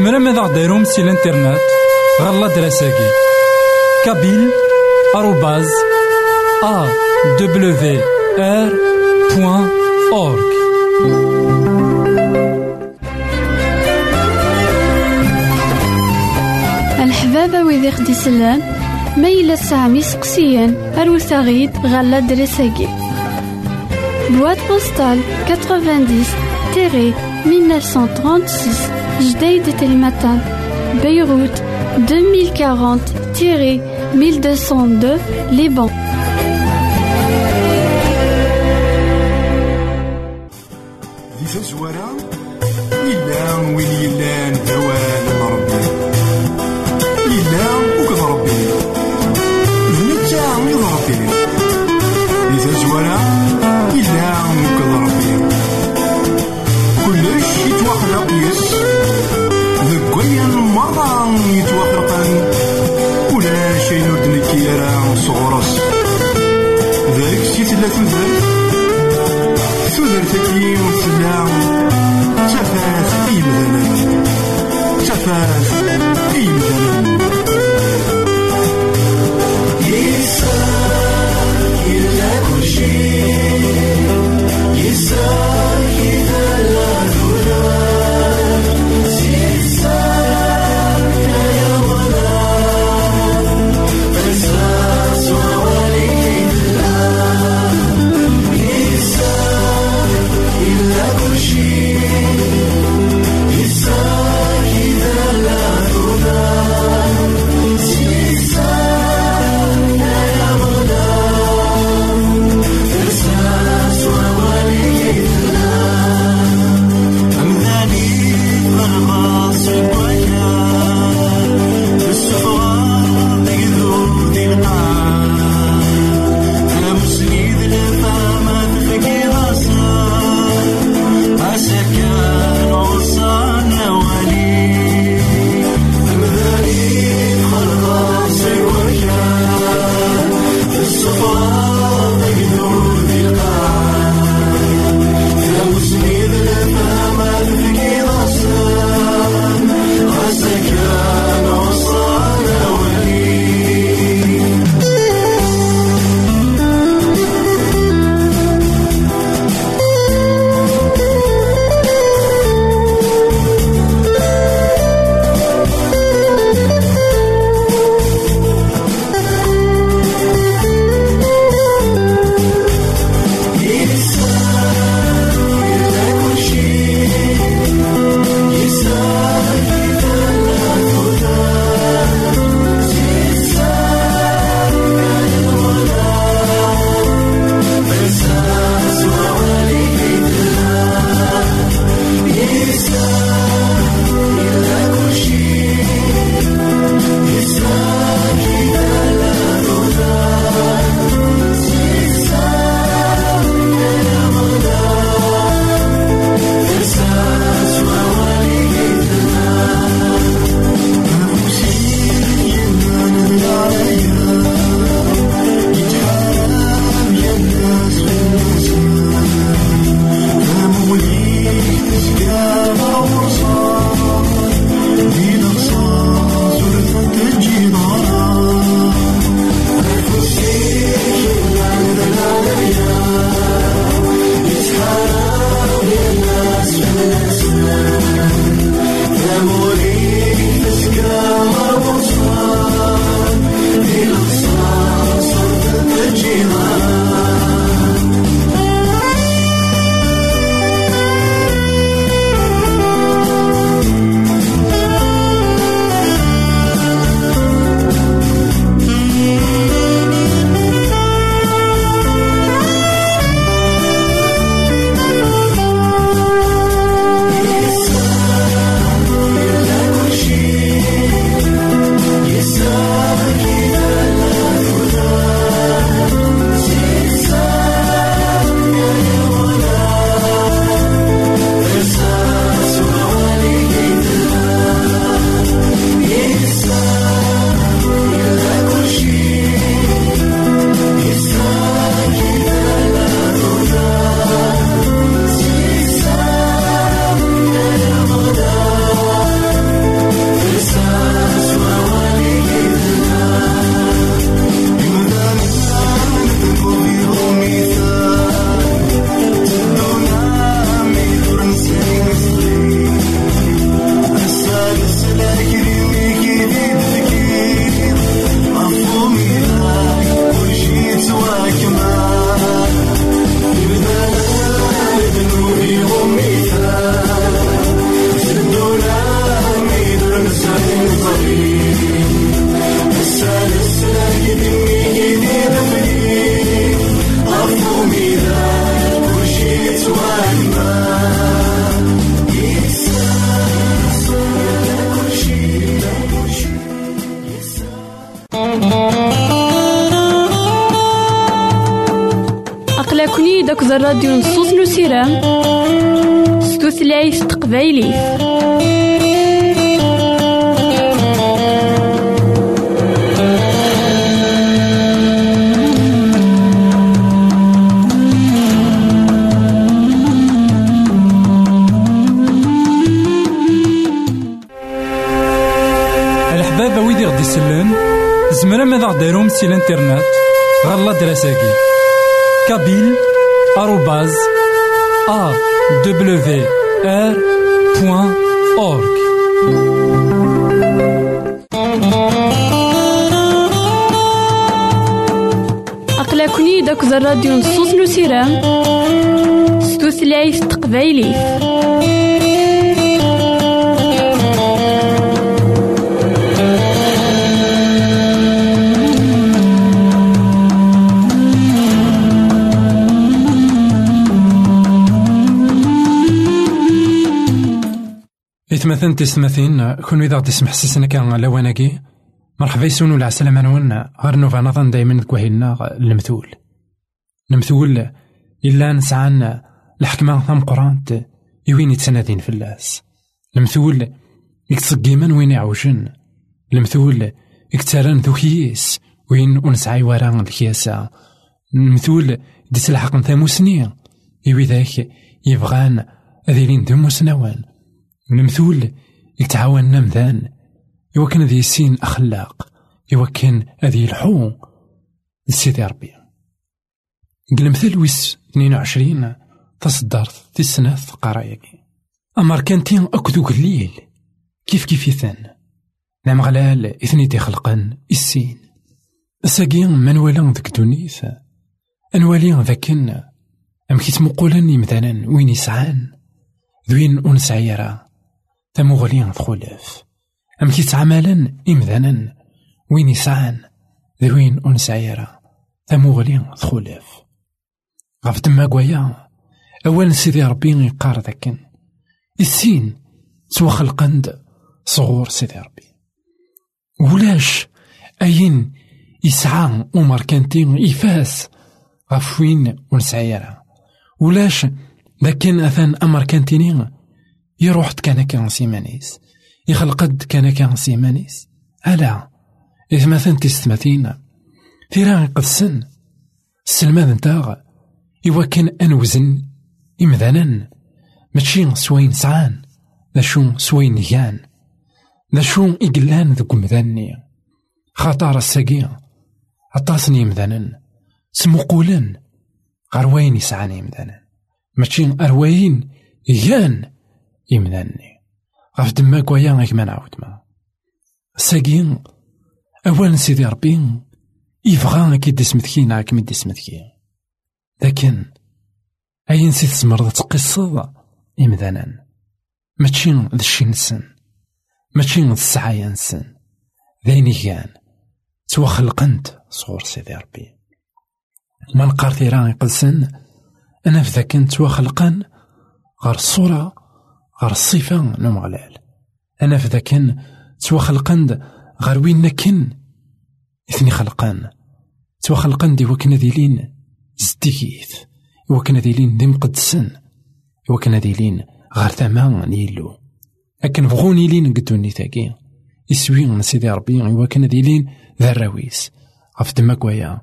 زمرا ماذا غديرهم سي الانترنت غالا دراساكي كابيل آروباز أ دبليو آر بوان أورك الحبابة ويدي خدي سلان ميلا سامي سقسيان أروساغيد غالا دراساكي Boîte postale 90 1936 Jdeïd Telmatan, Beyrouth 2040-1202, Liban. صغرس ذاك سي ثلاث ذاك تودرتكي وتسلع تفاث اي مثلا تفاث اي مثلا أقلكني داك الراديو نصوص ويدي غدي يسلن زمرا ماذا غديرهم سي الانترنت؟ غالا دراساكي. أورك أقلكني داك الراديو نصوص نسيرام ستوثلايف تقبايلي إثمثن تسمثين كون إذا غدي سمح سسنا كان لواناكي مرحبا يسون ولا عسلامة نون. غير نوفا نظن دايما كوهيلنا المثول المثول إلا نسعان الحكمة ثم قرانت يوين يتسنادين في اللاس. المثول يكتصقيمن وين يعوجن المثول يكترن ذو كيس وين ونسعي ورا الكياسة المثول ديس الحق ثاموسني يوي ذاك يبغان أذيلين دمو سنوان المثول يتعاون نمذان. يوكن ذي سين أخلاق. يوكن ذي الحو لسيدي ربي. المثل ويس 22 تصدرت في السنة قرايكي أمر كانتين أكدو قليل. كيف كيف يثن؟ نعم غلال إثني تخلقن السين. ساقين من ولا ذك دونيث. أنوالي ذاكن. أم كيت مقولني مثلا وين يسعان؟ ذوين تمغلين ذخلف أم كيت عملا إمذانا وين يسعان؟ ذوين أنسعيرا تمغلين ذخلف غف دما قويا؟ أولا سيدي ربي يقار ذاكن. السين سوا خلقند صغور سيدي ربي. ولاش أين يسعى عمر كانتين يفاس؟ غف وين ونسعيرا ولاش لكن أثان أمر كانتيني يروح كان كان سيمانيس. يخلقد كان كان سيمانيس. ألا إذ مثلا تستمثين تيرا قدسن السلمان نتاغ إوا كان أنوزن إمذانا ماشي سوين سعان. ذا شو سوين نيان ذا شو إقلان ذو مذاني خطار الساقية عطاسني مذانا سمقولن غير وين يسعاني مذانا ماشي أرواين يان. يمناني غف دما كوايا غيك ما نعاود ما. ساقين أولا سيدي ربي يبغى كي دسمتكي نعا كي دسمتكي لكن أين سي تزمر تقصد إمذانا ماشي ذا الشي نسن. ماشي ذا السعايا نسن. ذاين كان. توخلقنت صغور سيدي ربي. ما نقار ثيران يقلسن أنا في ذاك نتوخلقن غير الصورة غير الصفة نوم غلال. أنا في ذاك توخلقن غير وين كن إثني خلقان. توخلقن دي وكنا ديلين زديكيث وكنا ديلين دي مقدسن وكنا ديلين غير ثما نيلو. لكن بغوني لين قدوني تاكي. يسوي سيدي ربي وكنا ديلين ذا غف دما كوايا.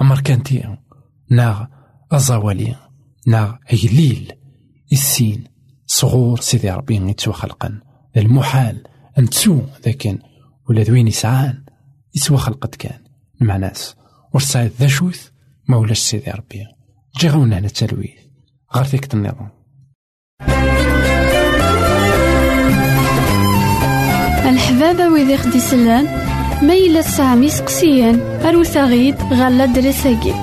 أمر كانتي ناغ أزاوالي. ناغ هيليل. السين صغور سيدي ربي غيتسوى خلقا. المحال نتسو ذاك ولا ذوين يسعان؟ يسوى خلقت كان. مع ناس. ورسعد ذا شوث ما ولاش سيدي ربي. جي غونا هنا التلويث غير فيك النظام الحبابة ويدي خدي سلان ميلا سامي سقسيان أروثا غالة غالا دريساكي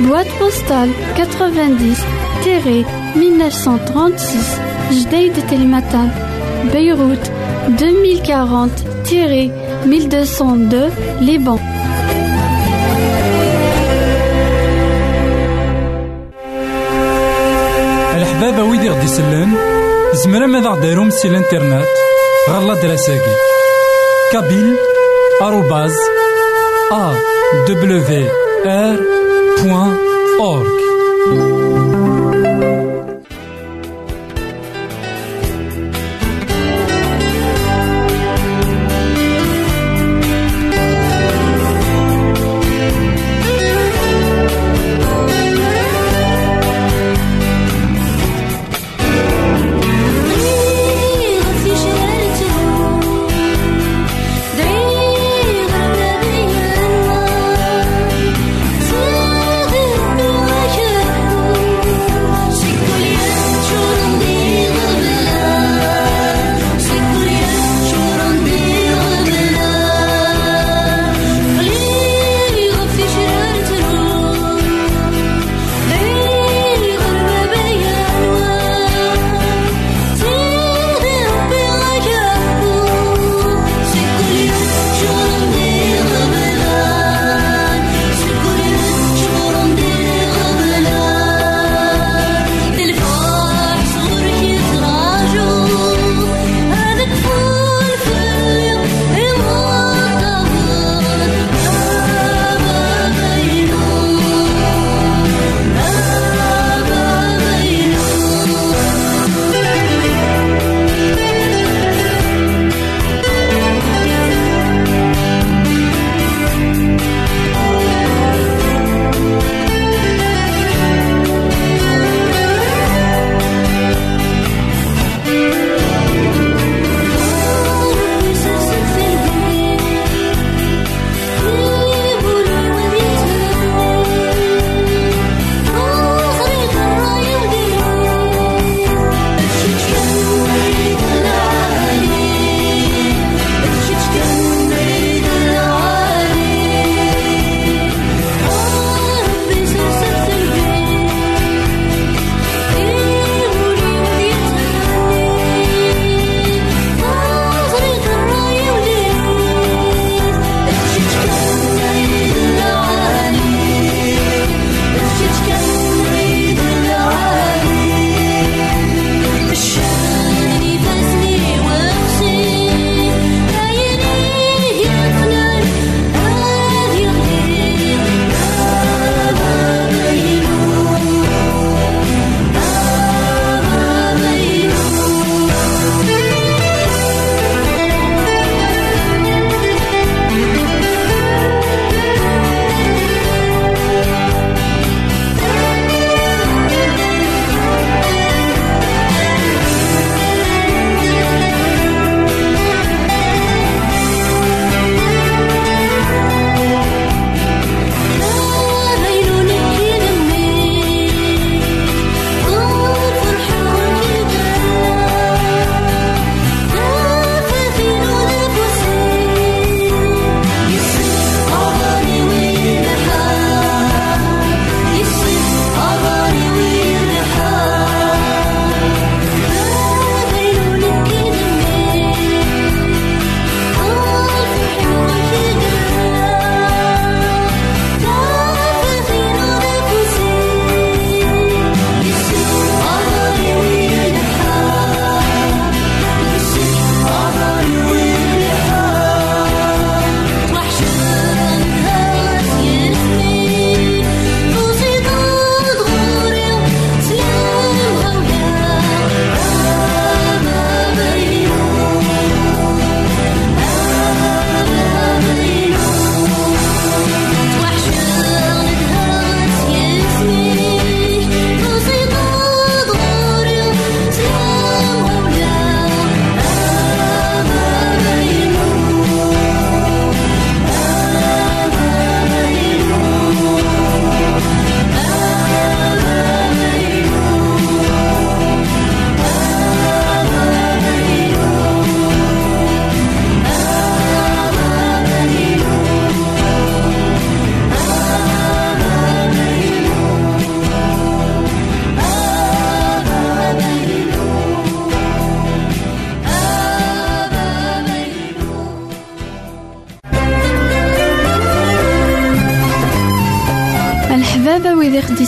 بواد بوستال 90 1936 Jdeï de Telmatan, Beyrouth 2040-1202 Liban. الحبابة ويد غد يسلم زمرم ad aɣ-d-arum si l-internet ɣer l'adras-agi kabil awr.org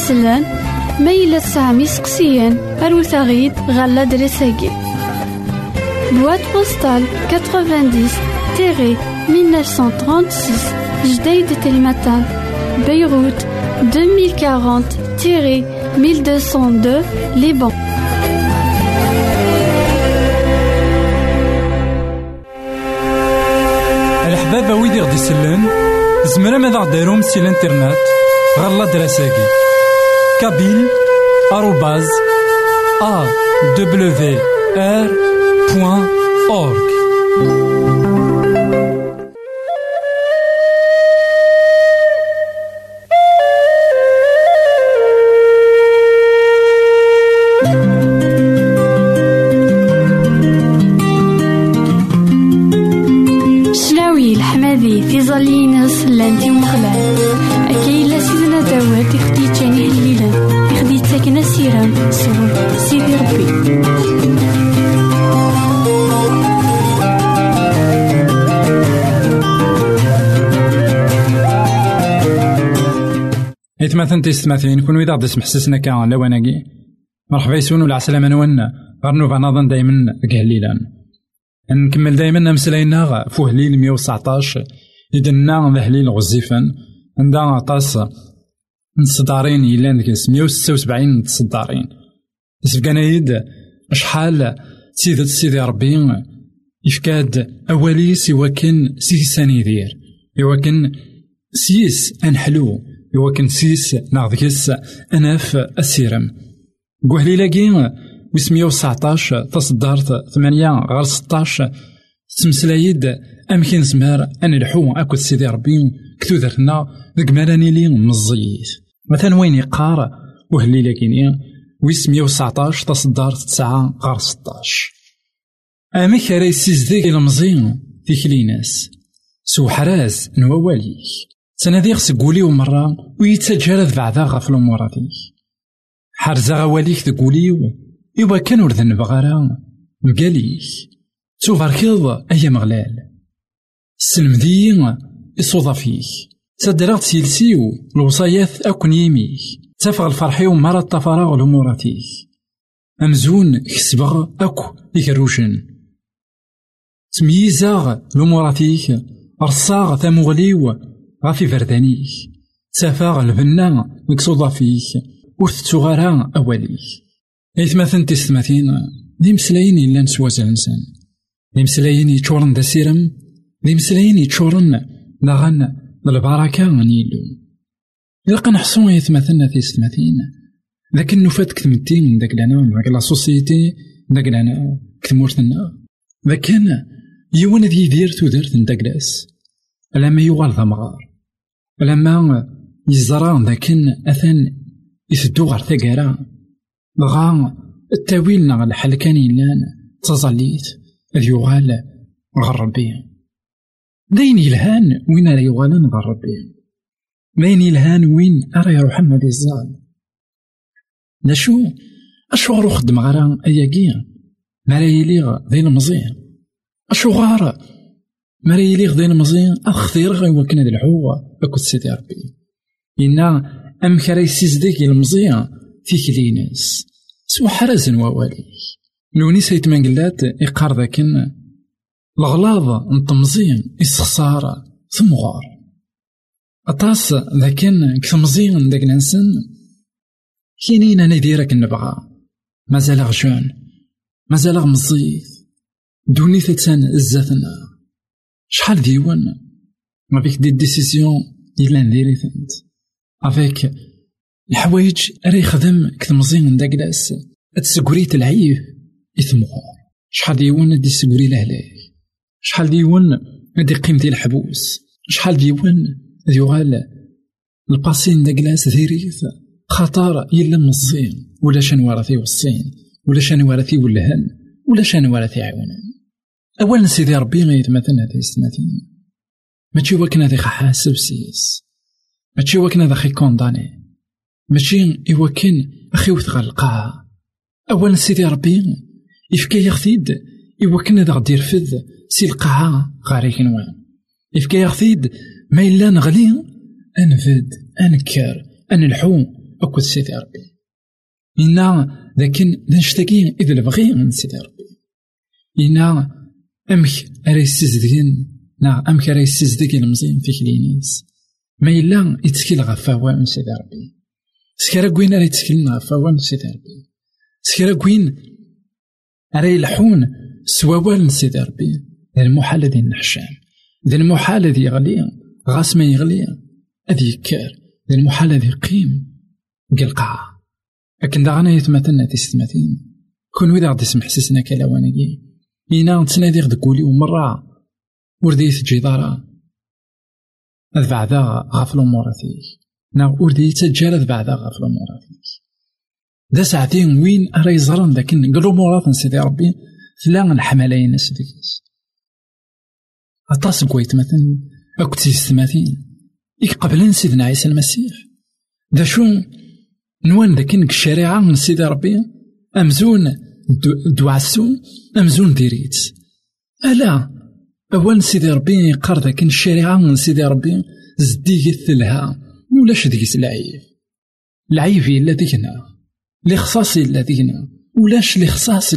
i ɣ-d-isellen, ma yella tesɛam iseqsiyen, arut aɣ-d ɣer l'adresse-agi. Boîte postale 90-1936 Jdeï de Telmatan, Beyrouth 2040-1202 Liban. الحبابة ويدي غدي يسلن زمرا ماذا غديرهم سي الانترنت غالا دراساكي كابيل إثماثن تيستماثين كون إذا غدي سمحسسنا كا لواناكي مرحبا يسون ولا عسلامة نون غير نوفا نظن دايما كهليلان نكمل دايما مسلاينا فوه هليل 119 إذن هليل غزيفا عندها عطاس نتصدارين يلان ديك 176 نتصدارين سبقانا يد شحال سيدة سيدي ربي. يفكاد أولي سوا كان سيساني دير. إوا كان سيس أنحلو. إوا كان سيس كيس أناف السيرم قوهلي لاقي ويس 119 تصدرت 8 غير 16 تمسلايد أمكن زمار أن الحو أكو سيدي ربي كتو درنا ذك مالاني لي مزيت مثلا وين يقار وهلي لاكيني ويس 119 تصدرت 9 غير 16 أمك راه يسيزديك المزين تيكلي ناس سو حراز نواليك. تنادي خص قولي ومرة ويتسجل بعدا غف الأمور هذيك حرزا غواليك تقولي إوا كان ور ذنب غارا مقاليك تباركيض أيا مغلال السلمدي يصوض فيك. تدرغت سيلسيو الوصايات أكون يميك. تفغ الفرحي ومرة التفراغ الأموراتيك أمزون كسبغ أكو يكروشن تمييزاغ الأموراتيك رصاغ ثمغليو غافي فردانيك. تافاغ البنا مكسوضة فيك وثتوغارا أوليك إثماثن تستماثين دي مسلاين إلا نسواز الإنسان دي مسلاين يتشورن دا سيرم دي مسلاين يتشورن داغن البركة نيلو. إلا نحسو يتمثلنا في ستماثين لكن نفات كتمتين داك لنا داك لا سوسيتي داك لنا كتمورتنا لكن يوان ذي يدير تودرت نداكلاس لما يوغال ثمغار لما يزرى لكن أثن يسدو غير ثقارا بغا التاويل نغ الحل كان يلان تظليت أذ يغال غير ربي. وين راه يغالن غير ربي. داين يلهان وين أرى يروح هذا الزال نشو أشو غير خدم غير أياكي ما راه يليغ ذي المزيان أشو راه يليغ ذي المزيان أخثير غي وكنا ذي الحوة أكو سيدي ربي. إنا أم كرا يسيزديك المزيان في كليناس سوا حرزن ووالي لوني سيت من قلات إقار ذاكن. الغلاظ إسخسارة ثم غار أطاس ذاكن كثمزين ذاك الإنسان كاينين أنا ديرك نبغى. مازال غجون مازال مزيف دوني تتسان الزاتنا شحال ديوان ما بيك دي ديسيزيون إلا نديري ثنت افيك الحوايج راه يخدم كتمزين داكلاس تسكريت العيف يثمغور شحال ديوان دي سكري لهلاك شحال ديوان دي قيمتي الحبوس. شحال ديوان يغال الباسين داكلاس ديريث خطر يلا مزين ولا شان ورثي والصين. ولا شان ورثي والهن. ولا شان ورثي عونان أولا سيدي ربي غيتمثل هذه السنتين. ماشي وكنا ذي حاسب سيس. ماشي وكنا ذا خي كونداني. ماشي إوا كان أخي وثغى القاعة أولا سيدي ربي يفكا يغثيد إوا كنا ذا غدير فذ سي القاعة غاري كنوان. يفكا يغثيد ما إلا نغلي أنفد أنكر أنلحو أكو سيدي ربي. إنا لكن نشتكي إذا البغي من سيدي ربي. إنا أمك أري السيزدين نا أمك أري السيزدين المزين في كلينيس ما إلا يتسكيل غف أوان سيدي ربي سكرا كوين راه يتسكيلنا غف أوان سيدي ربي سكرا كوين راه يلحون سواوال سيدي ربي المحال ذي النحشام ذي المحال ذي يغلي غاس ما يغلي. أذي يكار. ذي المحال ذي قيم قلقعة لكن داغنا يتمثلنا تيستماثين كون ويدا غادي يسمح سيسنا كلاوانكي إنا تسنادي غد قولي ومرة وردي تجي دارا هاد بعدا غاف الأموراتيك نا وردي تجار هاد بعدا غاف الأموراتيك دا ساعتين وين راه يزرن لكن الأمورات سيدي ربي الحملاين ناس ديكس أطاس كويت مثلا أكو تيستماثين إك قبل سيدنا عيسى المسيح دا شو نوان ذاك الشريعة من سيدي ربي أمزون دوعسو أمزون ديريت. ألا أول سيدي ربي يقر ذاك الشريعة من سيدي ربي زديك الثلها ولاش ديك العيب العيب إلا ديكنا لخصاص إلا ديكنا ولاش لخصاص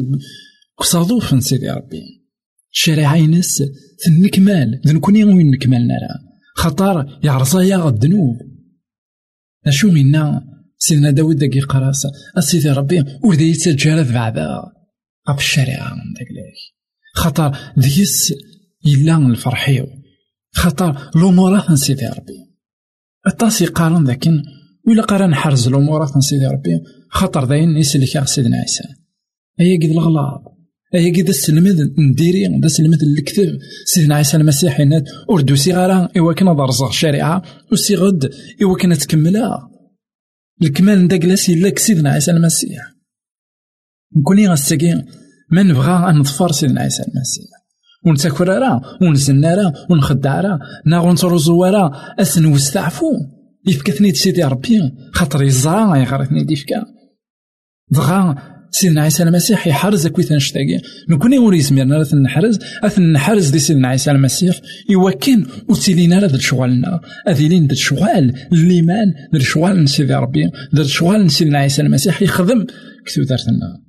قصادوف من سيدي ربي؟ الشريعة ينس ثنكمال ذنكوني وين نكمل نرى خطر يعرصايا الذنوب أشو منا سيدنا داود داكي قراصة أسيدي ربي ورد يتجارد بعدا. غف الشريعة داك خاطر ديس إلا الفرحيو خاطر الأمورات سيدي ربي. الطاس يقارن لكن ولا قرا نحرز الأمورات سيدي ربي. خاطر داين يسلك سيدنا عيسى. أيا قد الغلاط أيا قد السلمد نديري دا سلمد الكتاب سيدنا عيسى المسيح يناد أردو صغارا إوا كنا درزغ الشريعة وسي غد إوا كنا تكملها الكمال نداكلاس إلا سيدنا عيسى المسيح نكوني غاساكي ما نبغى أن نظفر سيدنا عيسى المسيح ونتاكل راه ونزلنا راه ونخدع راه ناغ نتروزو راه أسن وستعفو يفكثني سيدي ربي خاطر يزرع يغرثني ديفكا. بغا سيدنا عيسى المسيح يحرز كويت نشتاقي نكوني ور يزمرنا راه نحرز اثن نحرز دي سيدنا عيسى المسيح يوكن وتسيلينا راه شغالنا. اذيلين در شغال الإيمان در شغال سيدي ربي در شغال سيدنا عيسى المسيح يخدم. كتو دارتنا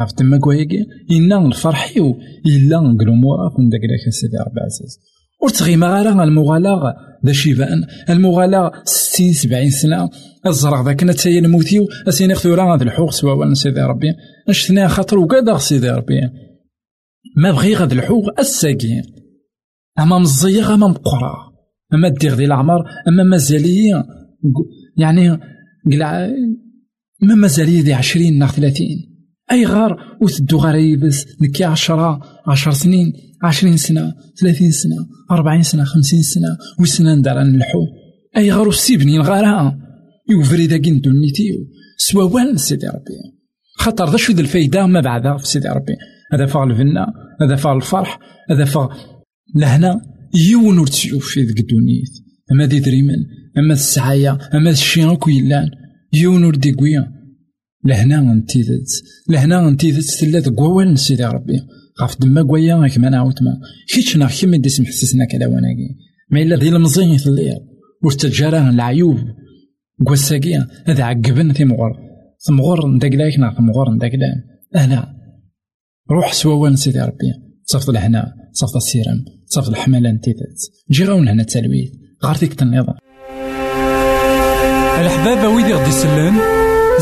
عرفت تما كوايكي إنا الفرحيو إلا نقلومورا كون داك سيدي ربي عزيز. ور تغيما غالا المغالاة ذا شيفان المغالاة ستين سبعين سنة الزرق ذاك نتايا الموتيو أسيني خثورا هذا الحوق سوا سيدي ربي أشتني خاطر وكذا سيدي ربي ما بغي غاد الحوق الساقي أما مزيغ أما مقرا أما دير دي العمر أما مازالية يعني قلع ما مازالية دي عشرين نا ثلاثين أي غار وتدو غار يبس نكي عشرة عشر سنين عشرين سنة ثلاثين سنة أربعين سنة خمسين سنة وسنة ندار نلحو؟ أي غار وسيبني نغارها يوفري ذاك دونيتيو سوا وان سيدي ربي؟ خاطر ذا شو الفايدة؟ ما بعدها في سيدي ربي. هذا فاغ الفنا هذا فاغ الفرح هذا فاغ لهنا يون ور تشوف في ذيك الدنيت. أما ذي دريمن أما السعاية أما الشيء كويلان يون ور ديكويا لهنا نتيذت لهنا نتيذت تلا ذك سيدي ربي. غاف دما كوايا كما نعاود ما كيتش نا كيما ديس محسسنا كذا وناكي ما إلا ذي المزين في الليل. وستجارة العيوب. كواساكي هذا عقبن ثمغور ثمغور نداكلاك نا ثمغور نداكلان أنا روح سواوان سيدي ربي. صفت الهنا صفت السيرم صفت الحملة نتيذت جي غاون هنا التلويث غار فيك النظام الحبابة ويدي غدي يسلم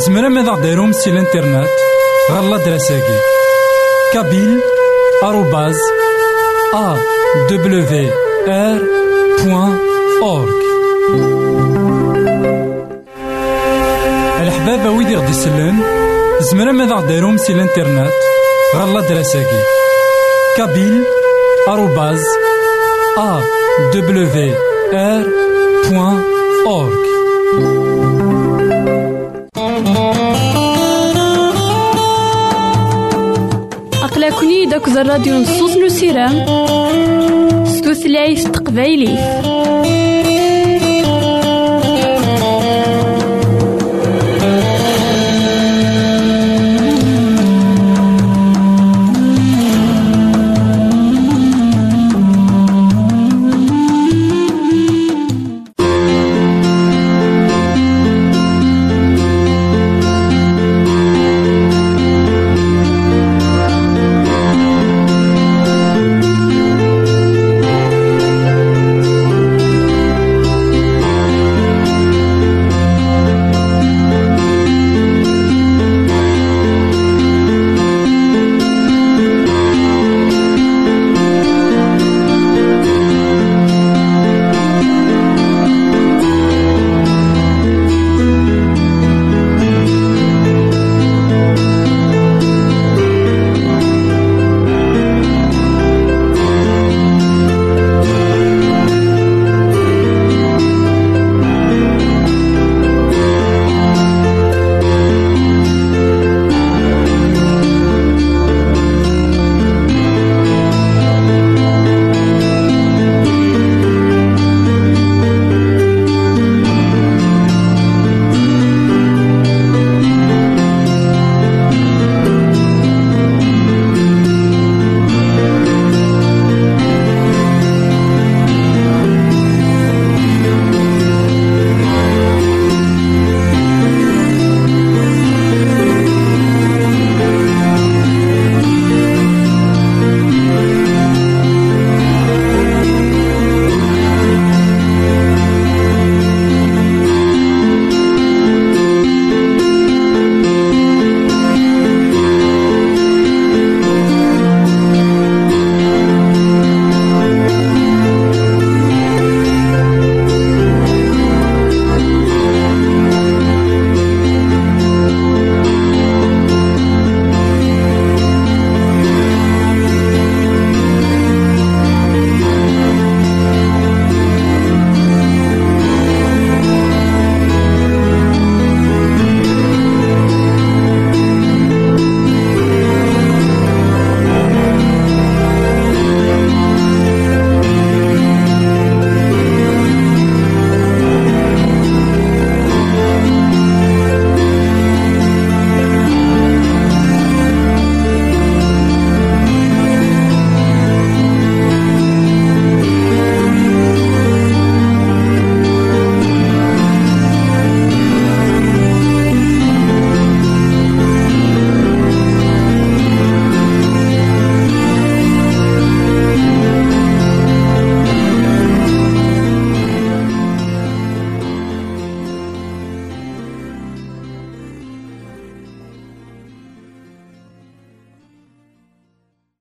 زمرا ماذا غديرهم سي الانترنت. غالا دراساكي. كابيل. بوان أورك الحبابة ويدي غدي يسلم زمرا ماذا غديرهم سي الانترنت غالا دراساكي. كابيل آروباز أ أقلكني داك الراديو نصوص نسيرام ستوثلايف تقبايلي